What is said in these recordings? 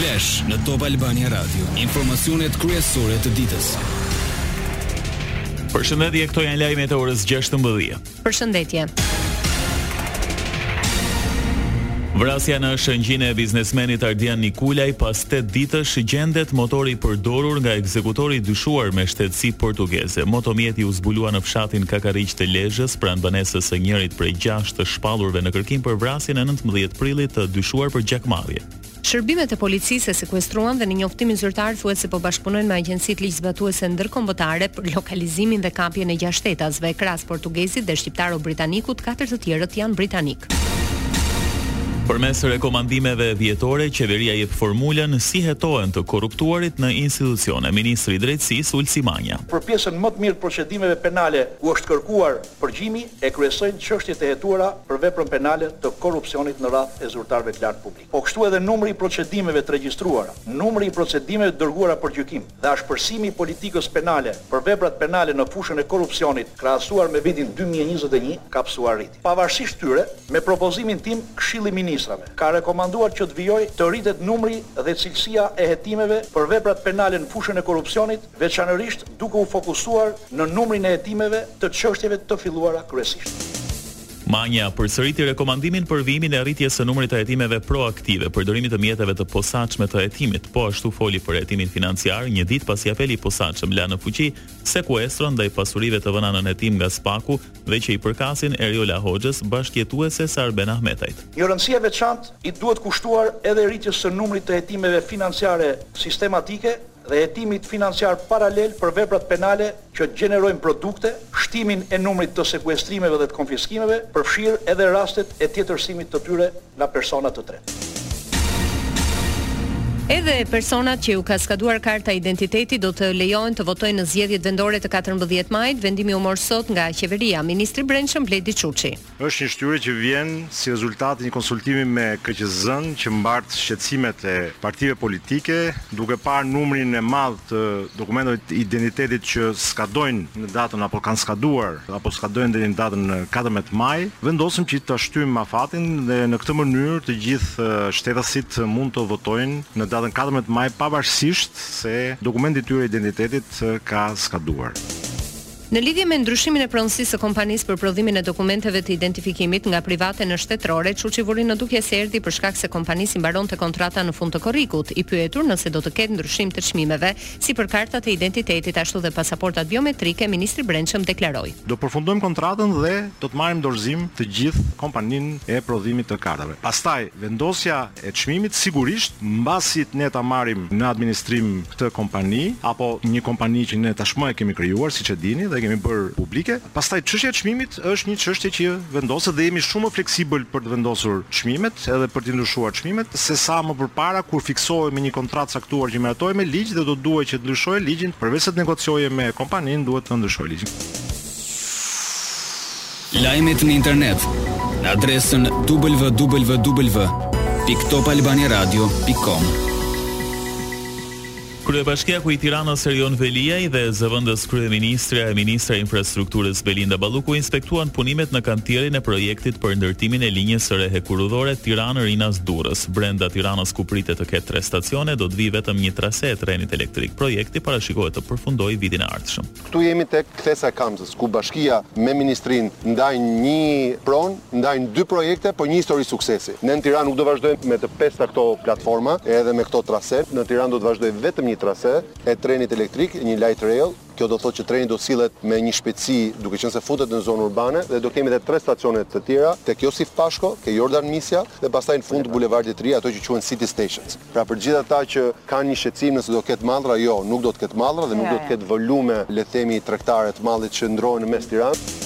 Flash në Top Albania Radio, informacionet kryesore të ditës. Përshëndetje, këto janë lajmet e orës 16. Përshëndetje. Vrasja në Shëngjin e biznesmenit Ardian Nikulaj pas 8 ditësh gjendet motori i përdorur nga ekzekutori i dyshuar me shtetësi portugeze. Motomjeti u zbulua në fshatin Kakariq të Lezhës pranë banesës së njërit prej gjashtë të shpallurve në kërkim për vrasjen e 19 prillit të dyshuar për gjakmarrje. Shërbimet e policisë e sekuestruan dhe në njoftimin zyrtar thuhet se po bashkëpunojnë me agjencitë ligjzbatuese ndërkombëtare për lokalizimin dhe kapjen e gjashtë shtetasve, krahas portugezit dhe shqiptaro-britanikut, katër të tjerët janë britanikë. Përmes rekomandimeve vjetore, qeveria jep formulën si hetohen të korruptuarit në institucione, ministri i Drejtësisë, Ulsi Manja. për pjesën më të mirë të procedimeve penale ku është kërkuar Përgjimi, E kryesojnë çështjet e hetuara për veprën penale të korrupsionit në radhët e zyrtarëve të lartë publikë. Po kështu edhe numri i procedimeve të regjistruara, numri i procedimeve të dërguara për gjykim dhe ashpërsimi i politikës penale për veprat penale në fushën e korrupsionit krahasuar me vitin dy mijë e njëzet e një ka pësuar rritje. Pavarësisht tyre, me propozimin tim Këshilli i Ministrave ka rekomanduar që të vijojë të rritet numri dhe cilësia e hetimeve për veprat penale në fushën e korrupsionit, veçanërisht duke u fokusuar në numrin e hetimeve të çështjeve të filluara kryesisht. Manja përsëriti rekomandimin për vijimin e rritjes së numrit të hetimeve proaktive, përdorimit të mjeteve të posaçme të hetimit. Po ashtu foli për hetimin financiar, një ditë pasi Apeli i Posaçëm la në fuqi sekuestron ndaj pasurive të vëna nën hetim nga SPAK-u dhe që i përkasin Erjola Hoxhës, bashkëjetueses së Arben Ahmetajt. Një rëndësi e veçantë i duhet kushtuar edhe rritjes së numrit të hetimeve financiare sistematike, dhe hetimit financiar paralel për veprat penale që gjenerojnë produkte, shtimin e numrit të sekuestrimeve dhe të konfiskimeve, përfshirë edhe rastet e tjetërsimit të tyre nga persona të tretë. Edhe personat që u ka skaduar karta e identitetit do të lejohen të votojnë në zgjedhjet vendore të katërmbëdhjetë majit, vendimi u mor sot nga Qeveria, ministri i Brendshëm Bledi Çuçi. Është një shtyrje që vjen si rezultat i një konsultimi me KQZ-në që mbart shqetësimet e partive politike, duke parë numrin e madh të dokumentave të identitetit që skadojnë në datën apo kanë skaduar apo skadojnë deri në datën katërmbëdhjetë maj, vendosëm që ta shtyjmë afatin dhe në këtë mënyrë të gjithë shtetasit mund të votojnë në datën katërmbëdhjetë maj pavarësisht se dokumenti i tyre i identitetit ka skaduar. Në lidhje me ndryshimin e pronësisë së kompanisë për prodhimin e dokumenteve të identifikimit nga private në shtetërore, Çuçi vuri në dukje se erdhi për shkak se kompanisë i mbaronte kontrata në fund të korrikut. I pyetur nëse do të ketë ndryshim të çmimeve, si për kartat e identitetit ashtu dhe pasaportat biometrike, ministri i Brendshëm deklaroi. Do përfundojmë kontratën dhe do të marrim në dorëzim të gjithë kompaninë e prodhimit të kartave. Pastaj, vendosja e çmimit sigurisht mbasi ne ta marrim në administrim këtë kompani apo një kompani që ne tashmë e kemi krijuar siç e dini dhe e kemi bërë publike pastaj çështja e çmimit është një çështje që vendoset dhe jemi shumë më fleksibël për të vendosur çmimet edhe për t'i ndryshuar çmimet se sa më përpara kur fiksohej me një kontratë të caktuar që miratohej me ligj dhe do të duhej që të ndryshoje ligjin përveç se të negocioje me kompaninë duhet të ndryshoje ligjin. Lajmet në internet në adresën www.topalbaniaradio.com. Kryebashkiaku i Tiranës Erion Veliaj dhe zëvendës kryeministrja e ministra e Infrastrukturës Belinda Balluku inspektuan punimet në kantierin e projektit për ndërtimin e linjës së re hekurudhore Tiranë-Rinas-Durrës. Brenda Tiranës ku pritet të ketë tre stacione, do të vijë vetëm një trase e trenit elektrik. Projekti parashikohet të përfundojë vitin e ardhshëm. Këtu jemi tek kthesa e Kamzës, ku bashkia me ministrinë ndajnë një pronë, ndajnë dy projekte, por një histori suksesi. Ne në Tiranë nuk do vazhdojmë me të pesta këto platforma, edhe me këto trase. Në Tiranë do të vazhdojë vetëm një trase e trenit elektrik, një light rail. Kjo do thotë që treni do sillet me një shpejtësi, duke qenë se futet në zonë urbane dhe do kemi edhe tre stacione të tjera, tek Josif Pashko, ke Jordan Misja dhe pastaj në fund të bulevardit të ri, ato që quhen city stations. Pra për gjithë ata që kanë një shqetësim nëse do ketë mallra, jo, nuk do të ketë mallra dhe nuk do të ketë volume, le të themi, tregtare të mallit që ndrrohen në mes Tiranë.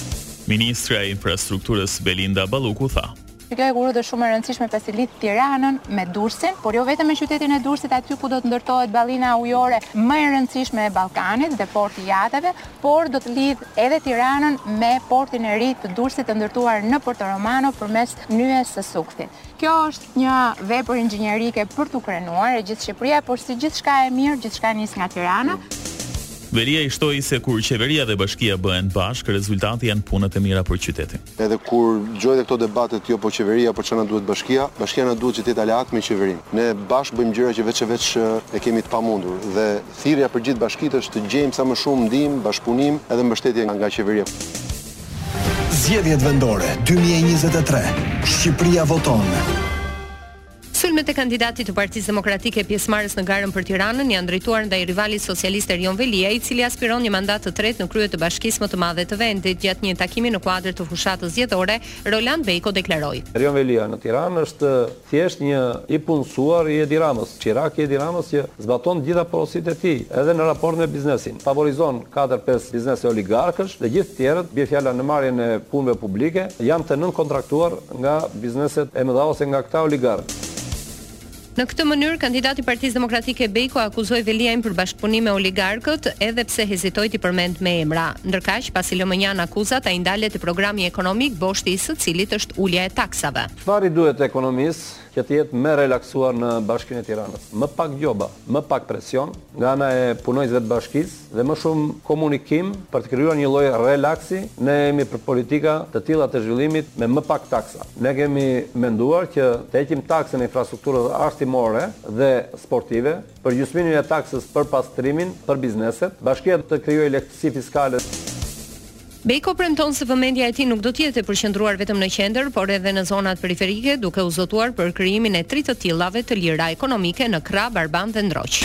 Ministrja e Infrastrukturës Belinda Balluku tha. Kjo hekurudhë shumë e rëndësishme pasi lidh Tiranën me Durrësin, por jo vetëm me qytetin e Durrësit aty ku do të ndërtohet ballina ujore më e rëndësishme e Ballkanit dhe porti i jahteve, por do të lidhë edhe Tiranën me portin e ri të Durrësit të ndërtuar në Porto Romano përmes nyjes së Sukthit. Kjo është një vepër inxhinierike për t'u krenuar e gjithë Shqipëria, por si gjithçka e mirë, gjithçka nis nga Tirana. Veliaj shtoi se kur qeveria dhe bashkia bëhen bashkë, rezultati janë punët e mira për qytetin. Edhe kur dëgjoj dhe këto debatet jo po qeveria, po ça na duhet bashkia, bashkia na duhet që të jetë aleat me qeverinë. Ne bashkë bëjmë gjëra që veç e veç e kemi të pamundur dhe thirrja për gjithë bashkitë është të gjejmë sa më shumë ndihmë, bashkëpunim edhe mbështetje nga qeveria. Zgjedhjet Vendore dy mijë e njëzet e tre, Shqipëria voton! Sulmet e kandidatit të Partisë Demokratike pjesëmarrës në garën për Tiranën janë drejtuar ndaj rivalit socialist Erion Veliaj, i cili aspiron një mandat të tretë në krye të bashkisë më të madhe të vendit. Gjatë një takimi në kuadër të fushatës zgjedhore, Roland Bejko deklaroi. Erion Veliaj në Tiranë është Thjesht një i punësuar i Edi Ramës, çirak i Edi Ramës që zbaton gjitha porositë e tij, edhe në raport me biznesin. Favorizon katër pesë biznese oligarkësh dhe gjithë tjerët, bie fjala në marrjen e punëve publike, janë të nënkontraktuar nga bizneset e mëdha ose nga këta oligarkë. Në këtë mënyrë, kandidati i Partisë Demokratike Bejko akuzoi Veliajn për bashkëpunim me oligarkët, edhe pse hezitoi t'i përmend me emra. Ndërkaq, pasi lë mënjanë akuzat, ai ndalet te programi ekonomik, boshti i së cilit është ulja e taksave. Çfarë i duhet ekonomisë që të jetë më e relaksuar në Bashkinë e Tiranës? Më pak gjoba, më pak presion nga ana e punonjësve të bashkisë dhe më shumë komunikim për të krijuar një lloj relaksi, ne jemi për politika të tilla të zhvillimit me më pak taksa. Ne kemi menduar që të heqim taksën e infrastrukturës arsimore dhe sportive, përgjysmimin e taksës për pastrimin për bizneset, bashkia të krijojë lehtësi fiskale. Bejko premton se vëmendja e tij nuk do të jetë e përqendruar vetëm në qendër, por edhe në zonat periferike, duke u zotuar për krijimin e tri të tillave të lira ekonomike në Krrabë, Arbanë dhe Ndroq.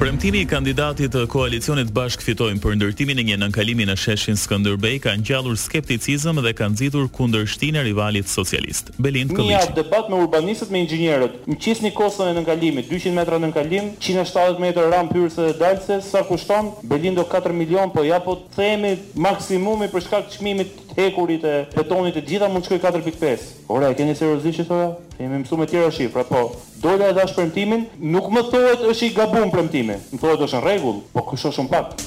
Premtimi i kandidatit të koalicionit Bashkë Fitojmë për ndërtimin e një nënkalimi në sheshin Skënderbej ka ngjallur skepticizëm dhe ka nxitur kundërshtinë e rivalit socialist, Belind Këlliçi. Në debat me urbanistët me inxhinierët, më qisni koston e nënkalimit, dyqind metra nënkalim, qind e shtatëdhjetë metra rampë hyrëse dhe dalëse, sa kushton? Belind, do katër milionë po ja po themi maksimumi për shkak të çmimit të hekurit e betonit e të gjitha mund të shkojë katër pikë pesë ore a e keni seriozisht që thoni jemi mësu me tjera shifra po dola e dhash premtimin nuk më thohet është i gabum premtimi më thohet është në rregull po kushton shumë pak.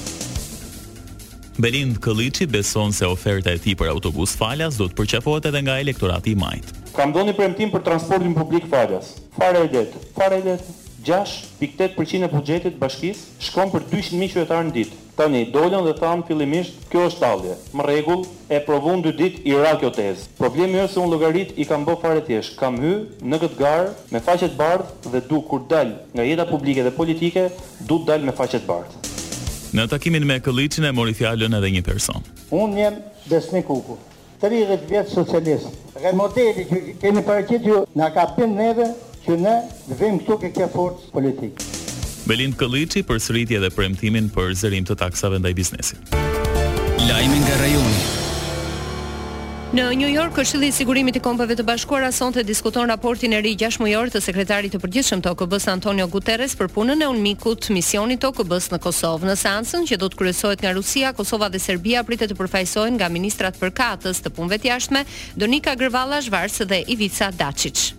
Belind Këlliçi beson se oferta e tij për autobus falas do të përqafohet edhe nga elektorati i majtë. Kam dhënë premtim për transportin publik falas. Fare e lehtë. Fare e lehtë. Gjashtë pikë tetë për qind e buxhetit të bashkisë Shkon për dyqind mijë qytetarë në ditë. Tani, dolën dhe thanë fillimisht, kjo është tallje. Në rregull, e provun dy ditë, i ra kjo tezë. Problemi është se unë llogaritë i kam bë fare thjesht, kam hy, në këtë garë, me faqe të bardhë dhe du, kur dal nga jeta publike dhe politike, du të dal me faqe të bardhë. Në takimin me Këlliçin e mori fjalën edhe një person. Unë jem Besnik Uku. tridhjetë vjet socialist dhe modeli që keni paraqitur ju na ka bind neve që ne të vijmë këtu ke kjo forcë politike. Belind Këlliçi përsëriti edhe premtimin për zerim të taksave ndaj biznesit. Lajme nga rajoni. Në New York, Këshilli i Sigurimit i Kombeve të Bashkuara sonte diskuton raportin e ri gjashtëmujor të Sekretarit të Përgjithshëm të OKB-së Antonio Guterres për punën e UNMIK-ut, misionit të OKB-së në Kosovë. Në seancën, që do të kryesohet nga Rusia, Kosova dhe Serbia pritet të përfaqësohen nga ministrat përkatës të Punëve të Jashtme, Donika Gërvalla Shvarc dhe Ivica Daçiç.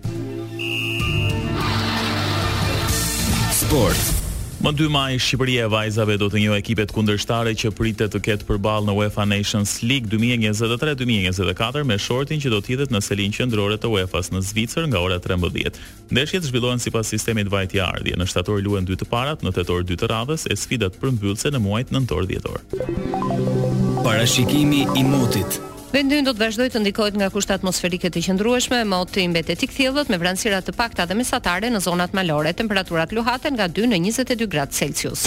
Sport. Më 2 maj, Shqipëria e vajzave do të njohë ekipet kundërshtare që pritet të ketë përballë në UEFA Nations League 2023-2024 me shortin që do të hidhet në selinë qendrore të UEFA-s në Zvicër nga ora 13. Ndeshjet zhvillohen sipas sistemit vajtje-ardhje, në shtator luhen dy të parat, në tetor dy të radhës, e sfidat përmbyllëse në muajt nëntor-dhjetor. Parashikimi i motit. Vendi ynë do të vazhdojë të ndikohet nga kushte atmosferike të qëndrueshme, moti mbetet i kthjellët me vranësira të pakta dhe mesatare në zonat malore. Temperaturat luhaten nga 2 në 22 gradë Celsius.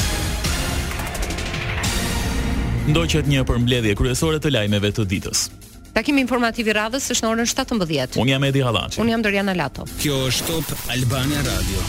Ndoqet një përmbledhje kryesore të lajmeve të ditës. Takimi informativ i radhës është në orën shtatëmbëdhjetë. Unë jam Edi Hallaçi. Unë jam Doriana Lato. Kjo është Top Albania Radio.